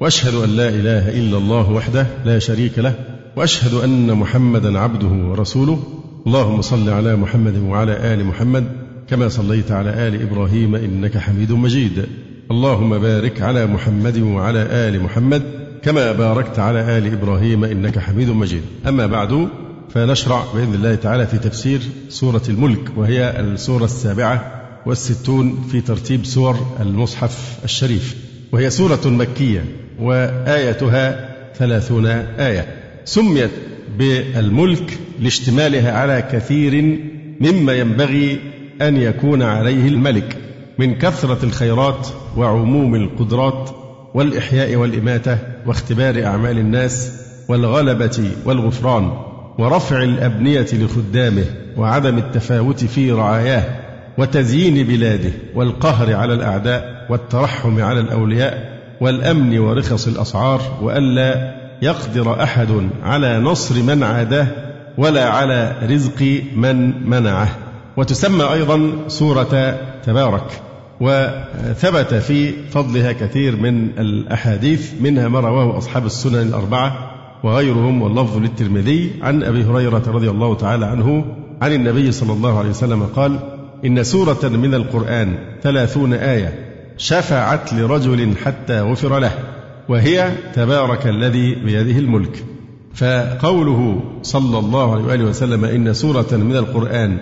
وأشهد أن لا إله إلا الله وحده لا شريك له وأشهد أن محمدا عبده ورسوله. اللهم صل على محمد وعلى آل محمد كما صليت على آل إبراهيم إنك حميد مجيد. اللهم بارك على محمد وعلى آل محمد كما باركت على آل إبراهيم إنك حميد مجيد. أما بعد فنشرع بإذن الله تعالى في تفسير سورة الملك وهي السورة السابعة والستون في ترتيب سور المصحف الشريف. وهي سورة مكية وآيتها ثلاثون آية. سميت بالملك لاشتمالها على كثير مما ينبغي أن يكون عليه الملك من كثرة الخيرات وعموم القدرات والإحياء والإماتة واختبار أعمال الناس والغلبة والغفران ورفع الأبنية لخدامه وعدم التفاوت في رعاياه وتزيين بلاده والقهر على الأعداء والترحم على الأولياء والأمن ورخص الأسعار وألا يقدر أحد على نصر من عاداه ولا على رزق من منعه. وتسمى أيضا سورة تبارك وثبت في فضلها كثير من الأحاديث منها ما رواه أصحاب السنن الأربعة وغيرهم واللفظ للترمذي عن أبي هريرة رضي الله تعالى عنه عن النبي صلى الله عليه وسلم قال إن سورة من القرآن ثلاثون آية شفعت لرجل حتى غفر له وهي تبارك الذي بيده الملك. فقوله صلى الله عليه وآله وسلم إن سورة من القرآن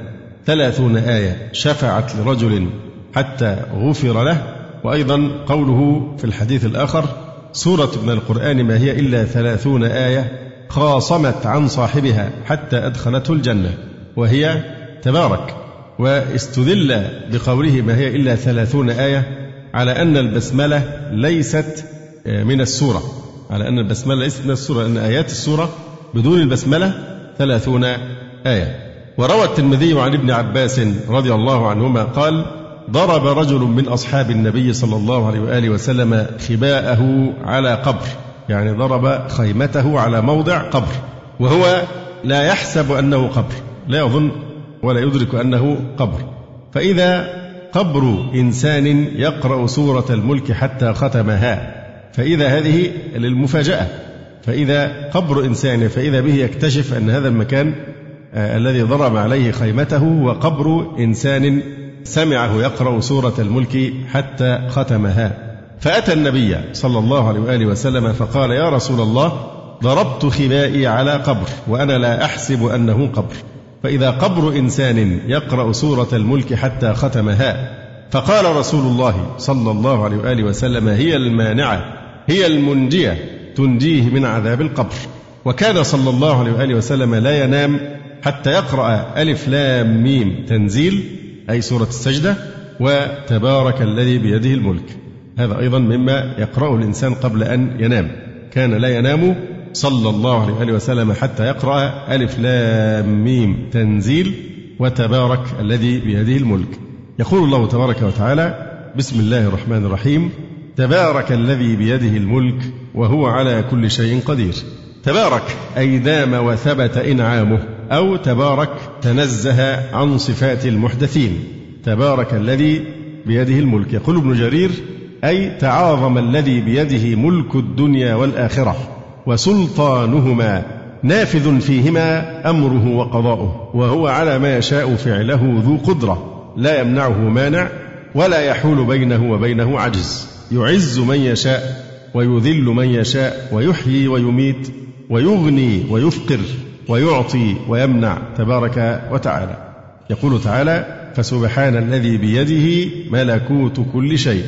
ثلاثون آية شفعت لرجل حتى غفر له وأيضا قوله في الحديث الآخر سورة من القرآن ما هي إلا ثلاثون آية خاصمت عن صاحبها حتى أدخلته الجنة وهي تبارك واستدل بقوله ما هي إلا ثلاثون آية على أن البسملة ليست من السورة. على أن البسملة ليست من السورة لأن آيات السورة بدون البسملة ثلاثون آية. وروى الترمذي عن ابن عباس رضي الله عنهما قال ضرب رجل من أصحاب النبي صلى الله عليه وآله وسلم خباءه على قبر. يعني ضرب خيمته على موضع قبر. وهو لا يحسب أنه قبر لا يظن ولا يدرك أنه قبر. فإذا قبر إنسان يقرأ سورة الملك حتى ختمها فإذا هذه للمفاجأة. فإذا قبر إنسان فإذا به يكتشف أن هذا المكان آه الذي ضرب عليه خيمته هو قبر إنسان سمعه يقرأ سورة الملك حتى ختمها. فأتى النبي صلى الله عليه وآله وسلم فقال يا رسول الله ضربت خبائي على قبر وأنا لا أحسب أنه قبر. فإذا قبر إنسان يقرأ سورة الملك حتى ختمها فقال رسول الله صلى الله عليه وآله وسلم هي المانعة هي المنجية تنجيه من عذاب القبر. وكان صلى الله عليه وآله وسلم لا ينام حتى يقرأ ألف لام ميم تنزيل أي سورة السجدة وتبارك الذي بيده الملك. هذا أيضا مما يقرأه الإنسان قبل أن ينام. كان لا ينام صلى الله عليه وآله وسلم حتى يقرأ ألف لام ميم تنزيل وتبارك الذي بيده الملك. يقول الله تبارك وتعالى بسم الله الرحمن الرحيم. تبارك الذي بيده الملك وهو على كل شيء قدير. تبارك أي دام وثبت إنعامه أو تبارك تنزه عن صفات المحدثين. تبارك الذي بيده الملك. يقول ابن جرير أي تعاظم الذي بيده ملك الدنيا والآخرة. وسلطانهما نافذ فيهما أمره وقضاؤه وهو على ما يشاء فعله ذو قدرة لا يمنعه مانع ولا يحول بينه وبينه عجز. يعز من يشاء ويذل من يشاء ويحيي ويميت ويغني ويفقر ويعطي ويمنع تبارك وتعالى. يقول تعالى فسبحان الذي بيده ملكوت كل شيء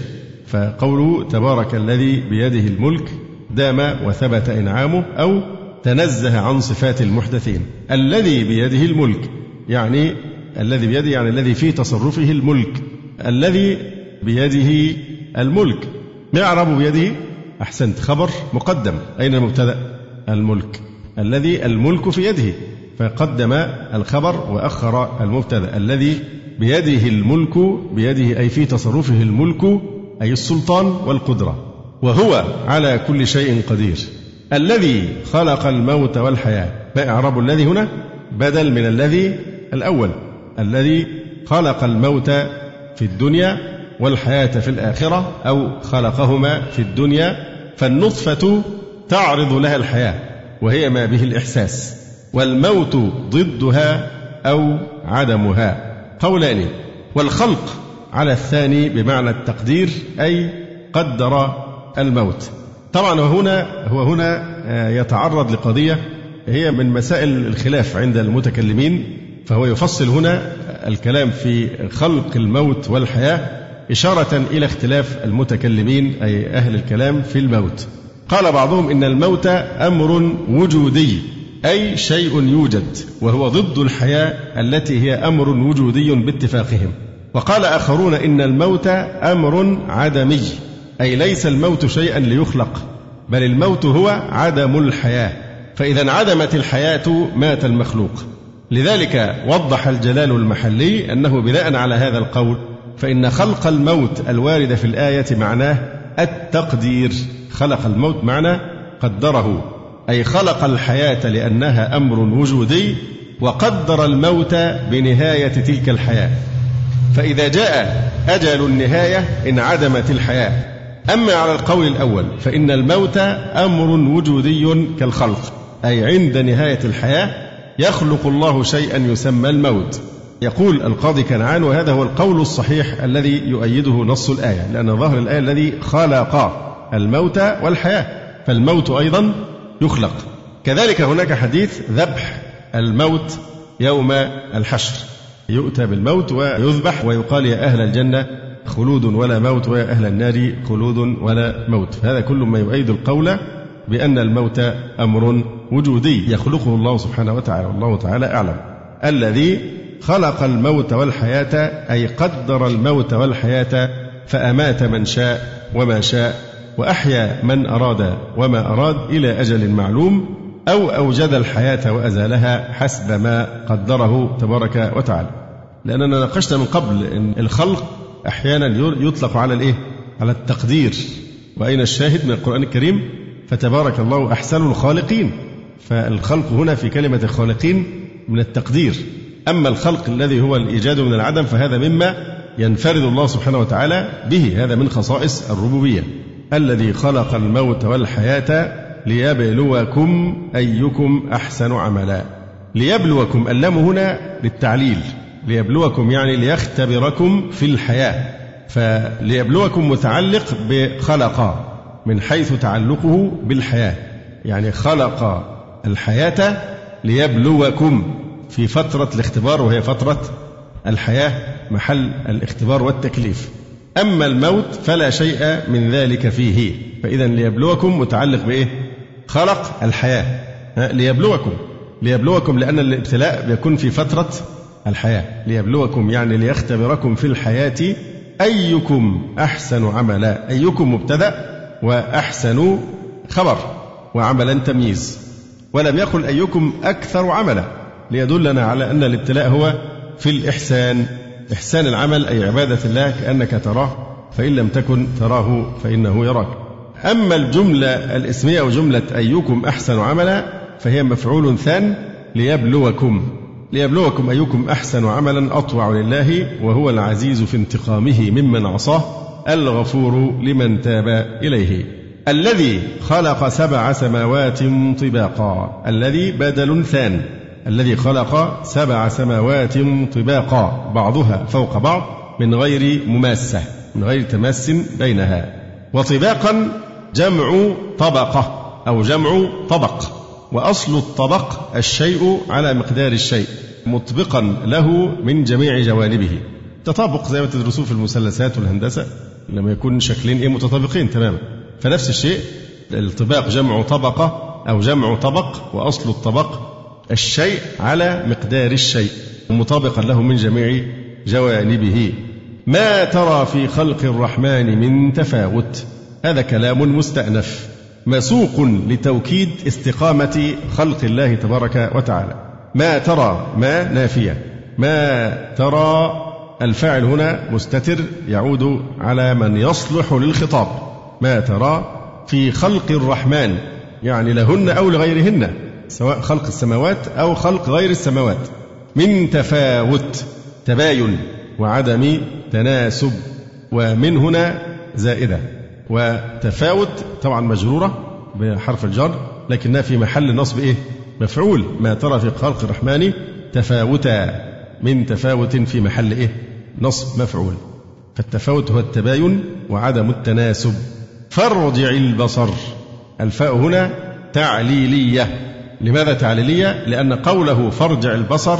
فقوله تبارك الذي بيده الملك دام وثبت إنعامه أو تنزه عن صفات المحدثين. الذي بيده الملك يعني الذي بيده يعني الذي في تصرفه الملك. الذي بيده الملك. ما بيده؟ أحسنت. خبر مقدم. أين المبتدأ؟ الملك. الذي الملك في يده. فقدم الخبر وأخر المبتدأ. الذي بيده الملك بيده أي في تصرفه الملك أي السلطان والقدرة. وهو على كل شيء قدير. الذي خلق الموت والحياة. ما إعراب الذي هنا؟ بدل من الذي الأول. الذي خلق الموت في الدنيا والحياة في الآخرة أو خلقهما في الدنيا. فالنطفة تعرض لها الحياة وهي ما به الإحساس. والموت ضدها أو عدمها. قولان. والخلق على الثاني بمعنى التقدير أي قدر الموت. طبعا هنا هو هنا آه، يتعرض لقضية هي من مسائل الخلاف عند المتكلمين فهو يفصل هنا الكلام في خلق الموت والحياة إشارة إلى اختلاف المتكلمين أي أهل الكلام في الموت. قال بعضهم إن الموت أمر وجودي أي شيء يوجد وهو ضد الحياة التي هي أمر وجودي باتفاقهم. وقال آخرون إن الموت أمر عدمي. أي ليس الموت شيئا ليخلق بل الموت هو عدم الحياة. فإذا انعدمت الحياة مات المخلوق. لذلك وضح الجلال المحلي أنه بناء على هذا القول فإن خلق الموت الوارد في الآية معناه التقدير. خلق الموت معنى قدره أي خلق الحياة لأنها أمر وجودي وقدر الموت بنهاية تلك الحياة. فإذا جاء أجل النهاية انعدمت الحياة. أما على القول الأول فإن الموت أمر وجودي كالخلق أي عند نهاية الحياة يخلق الله شيئا يسمى الموت. يقول القاضي كنعان وهذا هو القول الصحيح الذي يؤيده نص الآية لأن ظاهر الآية الذي خلق الموت والحياة فالموت أيضا يخلق. كذلك هناك حديث ذبح الموت يوم الحشر يؤتى بالموت ويذبح ويقال يا أهل الجنة خلود ولا موت ويا أهل النار خلود ولا موت. هذا كل ما يؤيد القول بأن الموت أمر وجودي يخلقه الله سبحانه وتعالى والله تعالى أعلم. الذي خلق الموت والحياة أي قدر الموت والحياة فأمات من شاء وما شاء وأحيا من أراد وما أراد إلى أجل معلوم أو أوجد الحياة وأزالها حسب ما قدره تبارك وتعالى. لأننا ناقشنا من قبل أن الخلق أحيانا يطلق على الإيه؟ على التقدير. وأين الشاهد من القرآن الكريم؟ فتبارك الله أحسن الخالقين. فالخلق هنا في كلمة الخالقين من التقدير. أما الخلق الذي هو الإيجاد من العدم فهذا مما ينفرد الله سبحانه وتعالى به. هذا من خصائص الربوبية. الذي خلق الموت والحياة ليبلوكم أيكم أحسن عملا. ليبلوكم اللام هنا للتعليل ليبلوكم يعني ليختبركم في الحياة. فليبلوكم متعلق بخلق من حيث تعلقه بالحياة. يعني خلق الحياة ليبلوكم. في فترة الاختبار وهي فترة الحياة محل الاختبار والتكليف. أما الموت فلا شيء من ذلك فيه. فإذا ليبلوكم متعلق بإيه؟ خلق الحياة. ليبلوكم. ليبلوكم لأن الابتلاء بيكون في فترة الحياة. ليبلوكم يعني ليختبركم في الحياة أيكم أحسن عملا. أيكم مبتدأ وأحسن خبر وعملا تمييز. ولم يقل أيكم أكثر عملا. ليدلنا على أن الابتلاء هو في الإحسان. إحسان العمل أي عبادة الله كأنك تراه. فإن لم تكن تراه فإنه يراك. أما الجملة الإسمية وجملة أيكم أحسن عملا فهي مفعول ثان ليبلوكم. ليبلوكم أيكم أحسن عملا أطوع لله وهو العزيز في انتقامه ممن عصاه الغفور لمن تاب إليه. الذي خلق سبع سماوات طباقا. الذي بدل ثان. الذي خلق سبع سماوات طباقا. بعضها فوق بعض من غير مماسة من غير تماس بينها. وطباقا جمع طبقة أو جمع طبق. وأصل الطبق الشيء على مقدار الشيء مطبقا له من جميع جوانبه. تطابق زي ما تدرسوه في المثلثات والهندسة لما يكون شكلين إيه متطابقين تماما. فنفس الشيء الطباق جمع طبقة أو جمع طبق وأصل الطبق الشيء على مقدار الشيء مطابقا له من جميع جوانبه. ما ترى في خلق الرحمن من تفاوت؟ هذا كلام مستأنف. مسوق لتوكيد استقامة خلق الله تبارك وتعالى. ما ترى ما نافية. ما ترى الفاعل هنا مستتر يعود على من يصلح للخطاب. ما ترى في خلق الرحمن يعني لهن أو لغيرهن سواء خلق السماوات أو خلق غير السماوات. من تفاوت تباين وعدم تناسب ومن هنا زائدة. وتفاوت طبعا مجرورة بحرف الجر لكنها في محل نصب إيه؟ مفعول. ما ترى في خلق الرحمن تفاوتا. من تفاوت في محل إيه؟ نصب مفعول. فالتفاوت هو التباين وعدم التناسب. فارجع البصر. الفاء هنا تعليلية. لماذا تعليلية؟ لأن قوله فارجع البصر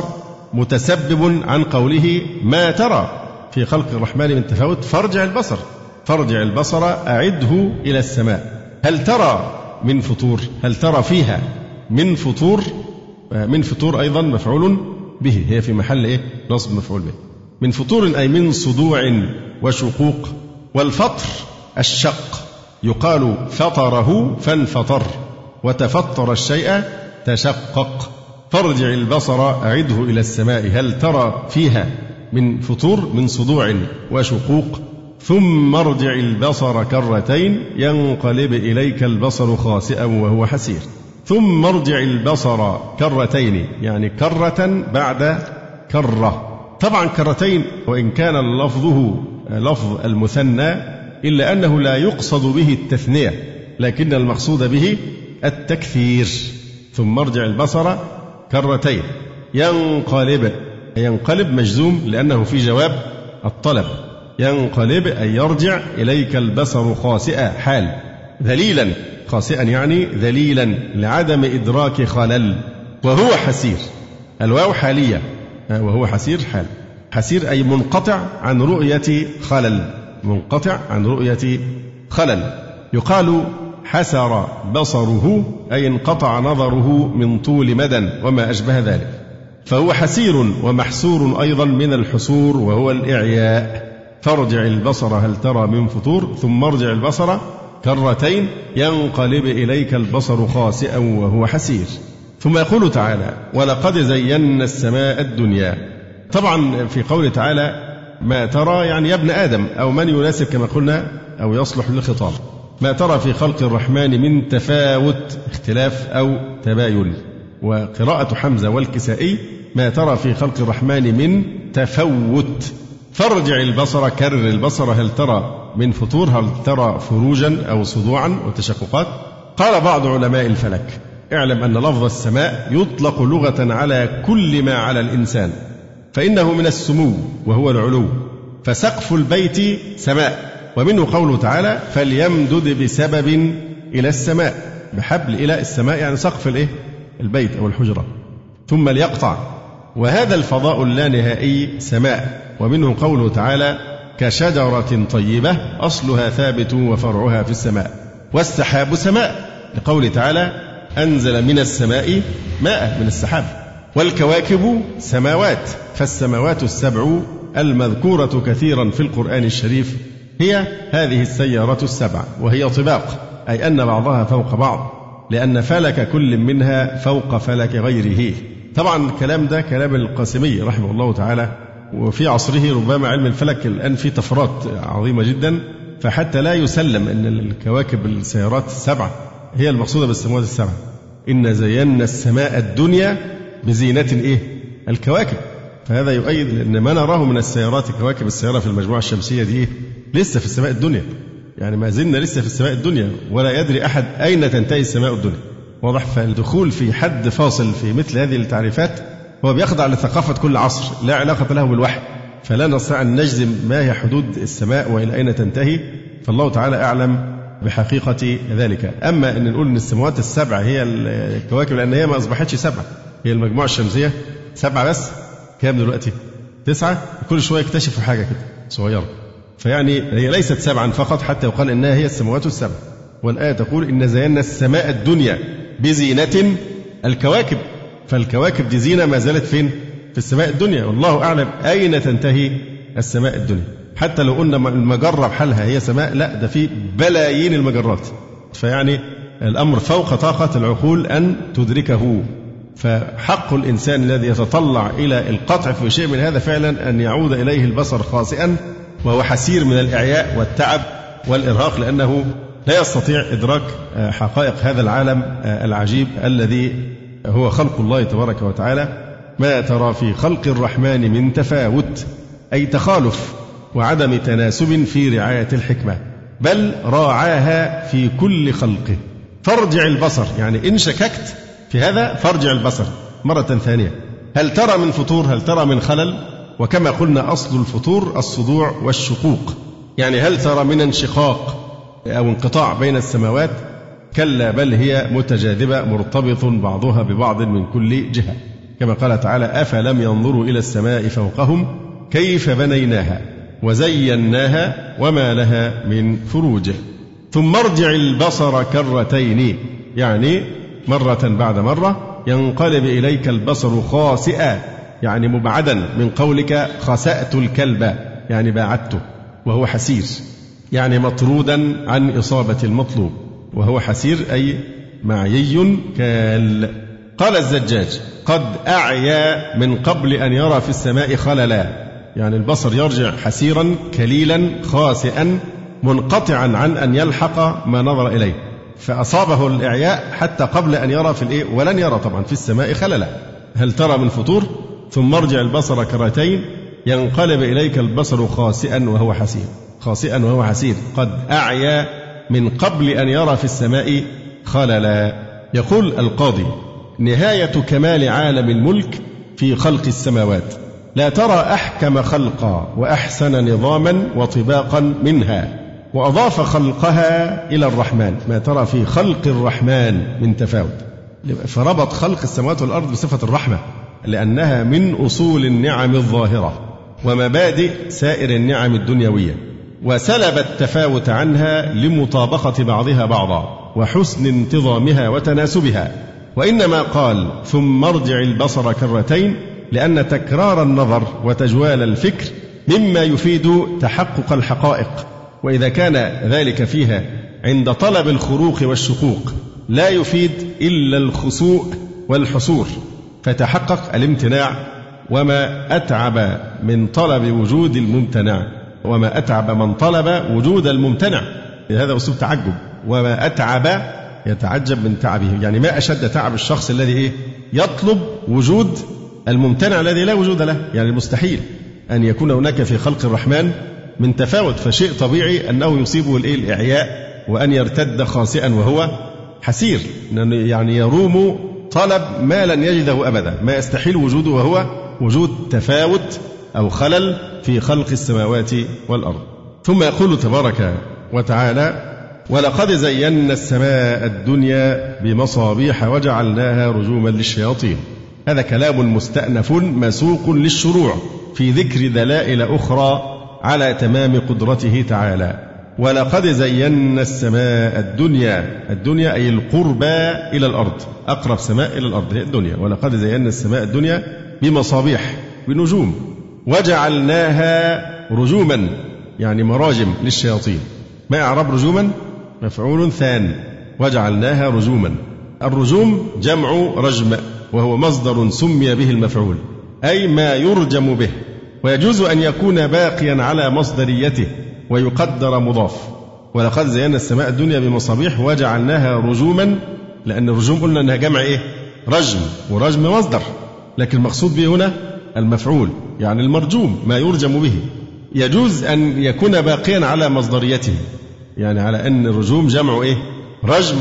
متسبب عن قوله ما ترى. في خلق الرحمن من تفاوت فارجع البصر. فارجع البصر أعده إلى السماء. هل ترى من فطور؟ هل ترى فيها من فطور؟ من فطور أيضا مفعول به. هي في محل إيه؟ نصب مفعول به. من فطور أي من صدوع وشقوق. والفطر الشق. يقال فطره فانفطر. وتفطر الشيء تشقق. فارجع البصر أعده إلى السماء. هل ترى فيها من فطور؟ من صدوع وشقوق. ثم ارجع البصر كرتين ينقلب إليك البصر خاسئا وهو حسير. ثم ارجع البصر كرتين يعني كرة بعد كرة. طبعا كرتين وإن كان لفظه لفظ المثنى إلا أنه لا يقصد به التثنية لكن المقصود به التكثير. ثم ارجع البصر كرتين ينقلب ينقلب مجزوم لأنه في جواب الطلب. ينقلب أي يرجع إليك البصر خاسئا حال. ذليلا. خاسئا يعني ذليلا لعدم إدراك خلل. وهو حسير. الواو حالية. وهو حسير حال. حسير أي منقطع عن رؤية خلل. منقطع عن رؤية خلل. يقال حسر بصره أي انقطع نظره من طول مدى وما أشبه ذلك. فهو حسير ومحسور أيضا من الحسور وهو الإعياء. فارجع البصر هل ترى من فطور؟ ثم ارجع البصر كرتين ينقلب إليك البصر خاسئا وهو حسير. ثم يقول تعالى ولقد زينا السماء الدنيا. طبعا في قوله تعالى ما ترى يعني يا ابن آدم أو من يناسب كما قلنا أو يصلح للخطاب. ما ترى في خلق الرحمن من تفاوت اختلاف أو تباين. وقراءة حمزة والكسائي ما ترى في خلق الرحمن من تفوت. فارجع البصر كرر البصر هل ترى من فطور؟ هل ترى فروجا أو صدوعا وتشققات قال بعض علماء الفلك اعلم أن لفظ السماء يطلق لغة على كل ما على الإنسان فإنه من السمو وهو العلو فسقف البيت سماء ومنه قوله تعالى فليمدد بسبب إلى السماء بحبل إلى السماء يعني سقف الإيه؟ البيت أو الحجرة ثم ليقطع وهذا الفضاء اللانهائي سماء. ومنه قوله تعالى كشجرة طيبة أصلها ثابت وفرعها في السماء والسحاب سماء لقوله تعالى أنزل من السماء ماء من السحاب والكواكب سماوات فالسماوات السبع المذكورة كثيرا في القرآن الشريف هي هذه السيارة السبع وهي طباق أي أن بعضها فوق بعض لأن فلك كل منها فوق فلك غيره. طبعا الكلام ده كلام القاسمي رحمه الله تعالى وفي عصره ربما علم الفلك الآن في طفرات عظيمة جدا فحتى لا يسلم أن الكواكب السيارات السبعة هي المقصودة بالسماوات السبعة إن زينا السماء الدنيا بزينة إيه؟ الكواكب. فهذا يؤيد أن ما نراه من السيارات كواكب السيارة في المجموعة الشمسية دي إيه؟ لسه في السماء الدنيا. يعني ما زلنا لسه في السماء الدنيا ولا يدري أحد أين تنتهي السماء الدنيا. واضح فالدخول في حد فاصل في مثل هذه التعريفات هو بيخضع لثقافة كل عصر لا علاقة له بالوحي. فلا نستطيع أن نجزم ما هي حدود السماء وإلى أين تنتهي. فالله تعالى أعلم بحقيقة ذلك. أما أن نقول أن السماوات السبع هي الكواكب لأن هي ما أصبحتش سبعة هي المجموعة الشمسية. سبعة بس. كام دلوقتي؟ تسعة. كل شوية يكتشفوا حاجة كده صغيرة. فيعني هي ليست سبعا فقط حتى يقال إنها هي السماوات السبع. والآية تقول إن زينا السماء الدنيا بزينة الكواكب. فالكواكب دي زينة ما زالت فين؟ في السماء الدنيا والله أعلم أين تنتهي السماء الدنيا. حتى لو قلنا المجرة بحالها هي سماء لا ده في بلايين المجرات. فيعني الأمر فوق طاقة العقول أن تدركه. فحق الإنسان الذي يتطلع إلى القطع في شيء من هذا فعلا أن يعود إليه البصر خاسئا وهو حسير من الإعياء والتعب والإرهاق لأنه لا يستطيع إدراك حقائق هذا العالم العجيب الذي هو خلق الله تبارك وتعالى ما ترى في خلق الرحمن من تفاوت أي تخالف وعدم تناسب في رعاية الحكمة بل راعاها في كل خلقه. فارجع البصر يعني إن شككت في هذا فارجع البصر مرة ثانية. هل ترى من فطور؟ هل ترى من خلل؟ وكما قلنا أصل الفطور الصدوع والشقوق. يعني هل ترى من انشقاق أو انقطاع بين السماوات؟ كلا بل هي متجاذبة مرتبط بعضها ببعض من كل جهة. كما قال تعالى أفلم ينظروا إلى السماء فوقهم كيف بنيناها وزيناها وما لها من فروج. ثم ارجع البصر كرتين يعني مرة بعد مرة ينقلب إليك البصر خاسئا يعني مبعدا من قولك خسأت الكلب يعني باعدته وهو حسير يعني مطرودا عن إصابة المطلوب. وهو حسير أي معيي كال. قال الزجاج قد أعيا من قبل أن يرى في السماء خللا. يعني البصر يرجع حسيرا كليلا خاسئا منقطعا عن أن يلحق ما نظر إليه. فأصابه الإعياء حتى قبل أن يرى في الإيه؟ ولن يرى طبعا في السماء خللا. هل ترى من فطور؟ ثم ارجع البصر كرتين ينقلب إليك البصر خاسئا وهو حسير. خاسئا وهو حسير. قد أعيا من قبل أن يرى في السماء خللا. يقول القاضي نهاية كمال عالم الملك في خلق السماوات. لا ترى أحكم خلقا وأحسن نظاما وطباقا منها وأضاف خلقها إلى الرحمن. ما ترى في خلق الرحمن من تفاوت. فربط خلق السماوات والأرض بصفة الرحمة لأنها من أصول النعم الظاهرة ومبادئ سائر النعم الدنيوية. وسلب التفاوت عنها لمطابقة بعضها بعضا وحسن انتظامها وتناسبها. وإنما قال ثم ارجع البصر كرتين لأن تكرار النظر وتجوال الفكر مما يفيد تحقق الحقائق. وإذا كان ذلك فيها عند طلب الخروق والشقوق لا يفيد إلا الخسوء والحصور. فتحقق الامتناع وما أتعب من طلب وجود الممتنع. وما أتعب من طلب وجود الممتنع. هذا أسلوب تعجب. وما أتعب يتعجب من تعبه. يعني ما أشد تعب الشخص الذي إيه؟ يطلب وجود الممتنع الذي لا وجود له. يعني المستحيل أن يكون هناك في خلق الرحمن من تفاوت. فشيء طبيعي أنه يصيبه الإيه؟ الإعياء وأن يرتد خاسئا وهو حسير. يعني يروم طلب ما لن يجده أبدا. ما يستحيل وجوده وهو وجود تفاوت أو خلل في خلق السماوات والأرض. ثم يقول تبارك وتعالى ولقد زينا السماء الدنيا بمصابيح وجعلناها رجوما للشياطين. هذا كلام مستأنف مسوق للشروع في ذكر دلائل أخرى على تمام قدرته تعالى. ولقد زينا السماء الدنيا. الدنيا أي القربى إلى الأرض أقرب سماء إلى الأرض هي الدنيا. ولقد زينا السماء الدنيا بمصابيح بنجوم. وجعلناها رجوما يعني مراجم للشياطين. ما إعراب رجوما؟ مفعول ثان وجعلناها رجوما. الرجوم جمع رجم وهو مصدر سمي به المفعول أي ما يرجم به. ويجوز أن يكون باقيا على مصدريته ويقدر مضاف. ولقد زينا السماء الدنيا بمصابيح وجعلناها رجوما لأن الرجوم قلنا أنها جمع إيه؟ رجم ورجم مصدر. لكن المقصود به هنا المفعول يعني المرجوم ما يرجم به. يجوز أن يكون باقيا على مصدريته يعني على أن الرجوم جمع إيه؟ رجم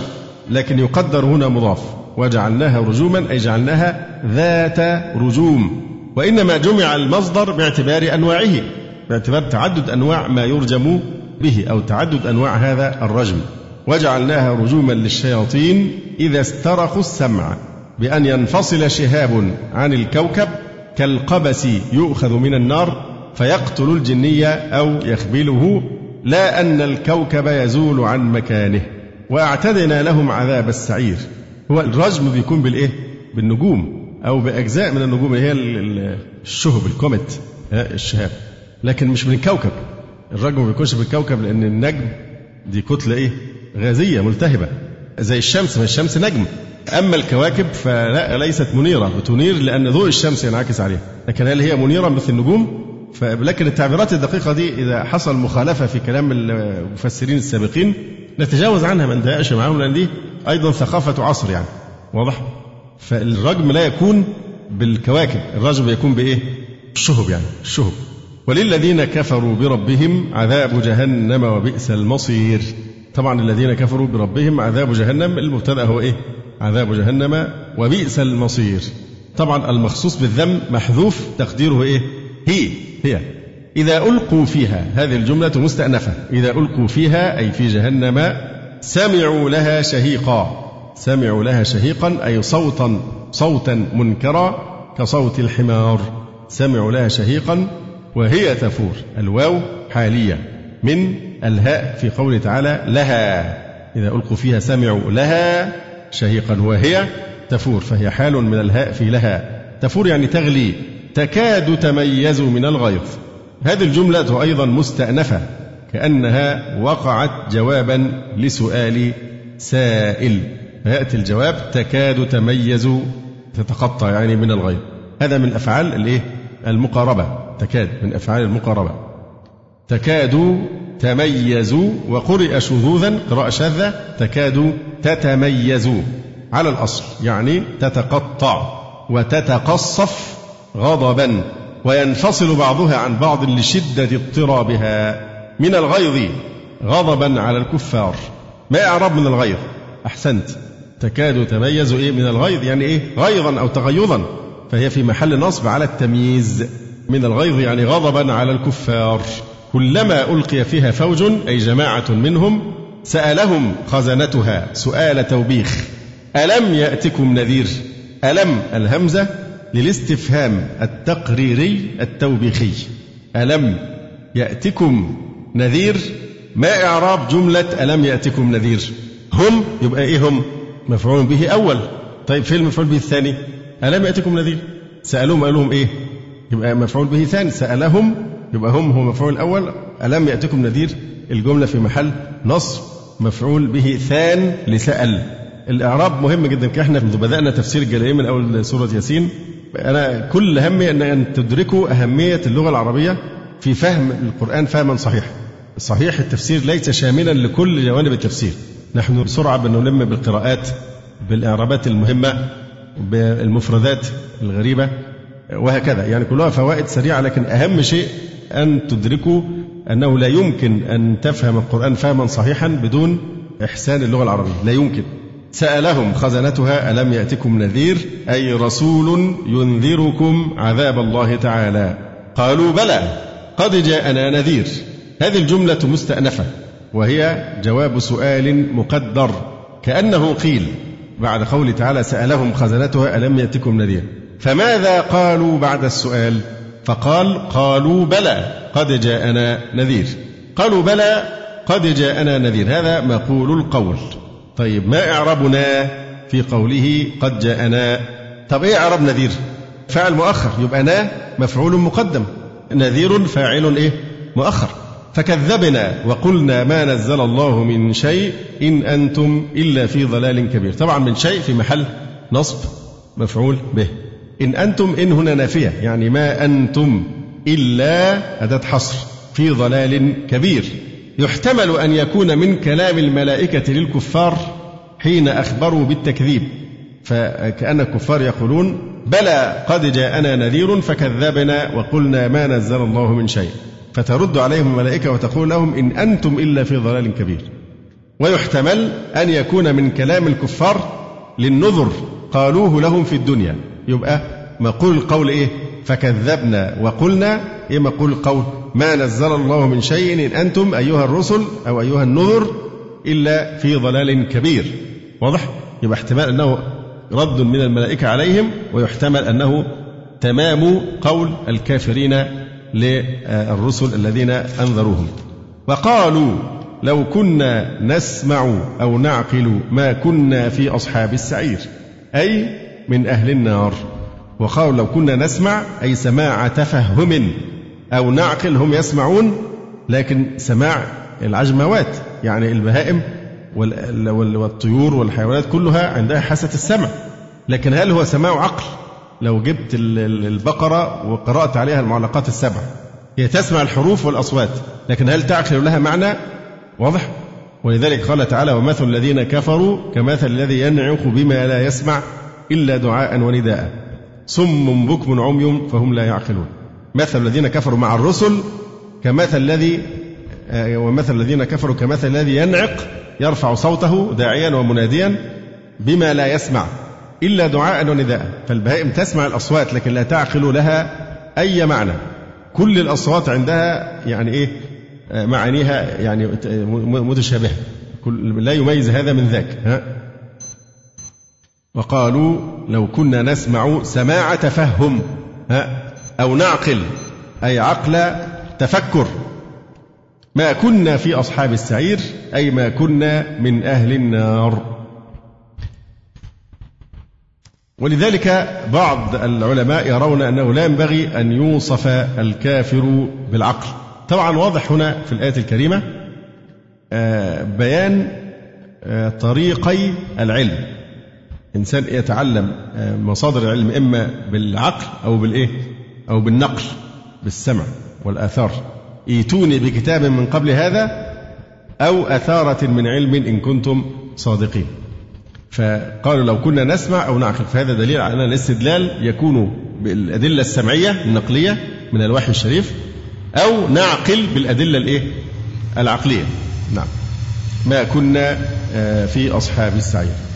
لكن يقدر هنا مضاف. وجعلناها رجوما أي جعلناها ذات رجوم. وإنما جمع المصدر باعتبار أنواعه باعتبار تعدد أنواع ما يرجم به أو تعدد أنواع هذا الرجم. وجعلناها رجوما للشياطين إذا استرخوا السمع بأن ينفصل شهاب عن الكوكب كالقبس يؤخذ من النار فيقتل الجنية أو يخبله لا أن الكوكب يزول عن مكانه. وأعتدنا لهم عذاب السعير. هو الرجم بيكون بالإيه؟ بالنجوم أو بأجزاء من النجوم اللي هي الشهب الكومت الشهاب. لكن مش من الكوكب الرجم ما بيكونش بالكوكب لأن النجم دي كتلة إيه؟ غازية ملتهبة. زي الشمس ما الشمس نجم. أما الكواكب فلا ليست منيرة بتنير لأن ضوء الشمس ينعكس عليها. لكن هل هي منيرة مثل النجوم؟ لكن التعبيرات الدقيقة دي إذا حصل مخالفة في كلام المفسرين السابقين نتجاوز عنها ما ندققش معاهم لأن دي أيضا ثقافة عصر يعني. واضح؟ فالرجم لا يكون بالكواكب الرجم يكون بإيه؟ الشهب يعني الشهب. وللذين كفروا بربهم عذاب جهنم وبئس المصير. طبعا الذين كفروا بربهم عذاب جهنم المبتدأ هو إيه؟ عذاب جهنم وبئس المصير. طبعا المخصوص بالذم محذوف تقديره إيه؟ هي هي. إذا ألقوا فيها هذه الجملة مستأنفة. إذا ألقوا فيها أي في جهنم سمعوا لها شهيقا. سمعوا لها شهيقا أي صوتا صوتا منكرا كصوت الحمار. سمعوا لها شهيقا وهي تفور. الواو حالية. من الهاء في قوله تعالى لها. إذا ألقوا فيها سمعوا لها. شهيقا وهي تفور فهي حال من الهاء في لها. تفور يعني تغلي. تكاد تميز من الغيظ. هذه الجملة أيضا مستأنفة. كأنها وقعت جوابا لسؤال سائل. فيأتي الجواب تكاد تميز تتقطع يعني من الغيظ. هذا من أفعال الإيه؟ المقاربة. تكاد من أفعال المقاربة. تكاد تميز وقرئ شذوذا قراءة شاذة تكاد تتميز على الأصل يعني تتقطع وتتقصف غضبا وينفصل بعضها عن بعض لشدة اضطرابها من الغيظ غضبا على الكفار. ما إعراب من الغيظ؟ أحسنت. تكاد تميز إيه من الغيظ؟ يعني إيه؟ غيظا أو تغيظا. فهي في محل نصب على التمييز. من الغيظ يعني غضبا على الكفار. كلما ألقي فيها فوج أي جماعة منهم سألهم خزنتها سؤال توبيخ ألم يأتكم نذير؟ ألم الهمزة للاستفهام التقريري التوبيخي ألم يأتكم نذير؟ ما إعراب جملة ألم يأتكم نذير؟ هم يبقى إيه هم؟ مفعول به أول. طيب فين المفعول به الثاني؟ ألم يأتكم نذير؟ سألوهم قالوا لهم إيه؟ يبقى مفعول به ثاني سألهم يبقى هم هو مفعول أول ألم يأتكم نذير؟ الجملة في محل نصر مفعول به ثان لسأل. الإعراب مهم جدا إحنا بدأنا تفسير الجلالين من أول سورة ياسين. أنا كل همي أن أن تدركوا أهمية اللغة العربية في فهم القرآن فهما صحيحا صحيح التفسير ليس شاملا لكل جوانب التفسير. نحن بسرعة بنلم بالقراءات بالإعرابات المهمة بالمفردات الغريبة وهكذا. يعني كلها فوائد سريعة لكن أهم شيء أن تدركوا أنه لا يمكن أن تفهم القرآن فهما صحيحا بدون إحسان اللغة العربية. لا يمكن. سألهم خزنتها ألم يأتكم نذير؟ أي رسول ينذركم عذاب الله تعالى؟ قالوا بلى قد جاءنا نذير. هذه الجملة مستأنفة وهي جواب سؤال مقدر. كأنه قيل بعد قوله تعالى سألهم خزنتها ألم يأتكم نذير؟ فماذا قالوا بعد السؤال؟ فقال قالوا بلى قد جاءنا نذير. قالوا بلى قد جاءنا نذير. هذا مقول القول. طيب ما إعرابنا في قوله قد جاءنا طب إيه إعراب نذير؟ فاعل مؤخر يبقى نا مفعول مقدم. نذير فاعل إيه؟ مؤخر. فكذبنا وقلنا ما نزل الله من شيء إن أنتم إلا في ضلال كبير. طبعا من شيء في محل نصب مفعول به. إن أنتم إن هنا نافية يعني ما أنتم إلا أداة حصر في ضلال كبير. يحتمل أن يكون من كلام الملائكة للكفار حين أخبروا بالتكذيب. فكأن الكفار يقولون بلى قد جاءنا نذير فكذبنا وقلنا ما نزل الله من شيء. فترد عليهم الملائكة وتقول لهم إن أنتم إلا في ضلال كبير. ويحتمل أن يكون من كلام الكفار للنذر قالوه لهم في الدنيا. يبقى مقول القول إيه؟ فكذبنا وقلنا إيه مقول القول؟ ما نزل الله من شيء إن أنتم أيها الرسل أو أيها النذر إلا في ضلال كبير. واضح؟ يبقى احتمال أنه رد من الملائكة عليهم ويحتمل أنه تمام قول الكافرين للرسل الذين أنذروهم. وقالوا لو كنا نسمع أو نعقل ما كنا في أصحاب السعير. أي من أهل النار. وقالوا لو كنا نسمع أي سماع تفهم أو نعقل هم يسمعون لكن سماع العجموات يعني البهائم والطيور والحيوانات كلها عندها حاسة السمع. لكن هل هو سماع عقل؟ لو جبت البقرة وقرأت عليها المعلقات السبع هي تسمع الحروف والأصوات لكن هل تعقل لها معنى؟ واضح. ولذلك قال تعالى ومثل الذين كفروا كمثل الذي ينعق بما لا يسمع إلا دعاء ونداء. صم بكم عمي فهم لا يعقلون. مثل الذين كفروا مع الرسل كمثل الذي آه، ومثل الذين كفروا كمثل الذي ينعق يرفع صوته داعيا ومناديا بما لا يسمع. إلا دعاء ونداء. فالبهائم تسمع الأصوات لكن لا تعقل لها أي معنى. كل الأصوات عندها يعني إيه آه، معانيها يعني متشابهة. لا يميز هذا من ذاك. ها؟ وقالوا لو كنا نسمع سماع تفهم أو نعقل أي عقل تفكر. ما كنا في أصحاب السعير أي ما كنا من أهل النار. ولذلك بعض العلماء يرون أنه لا ينبغي أن يوصف الكافر بالعقل. طبعا واضح هنا في الآية الكريمة آه، بيان آه، طريقي العلم. إنسان يتعلم آه، مصادر العلم إما بالعقل أو بالإيه؟ أو بالنقل بالسمع والآثار. إيتوني بكتاب من قبل هذا أو أثارة من علم إن كنتم صادقين. فقالوا لو كنا نسمع أو نعقل فهذا دليل على أن الاستدلال يكون بالأدلة السمعية النقلية من الوحي الشريف أو نعقل بالأدلة الإيه؟ العقلية. نعم. ما كنا آه، في أصحاب السعير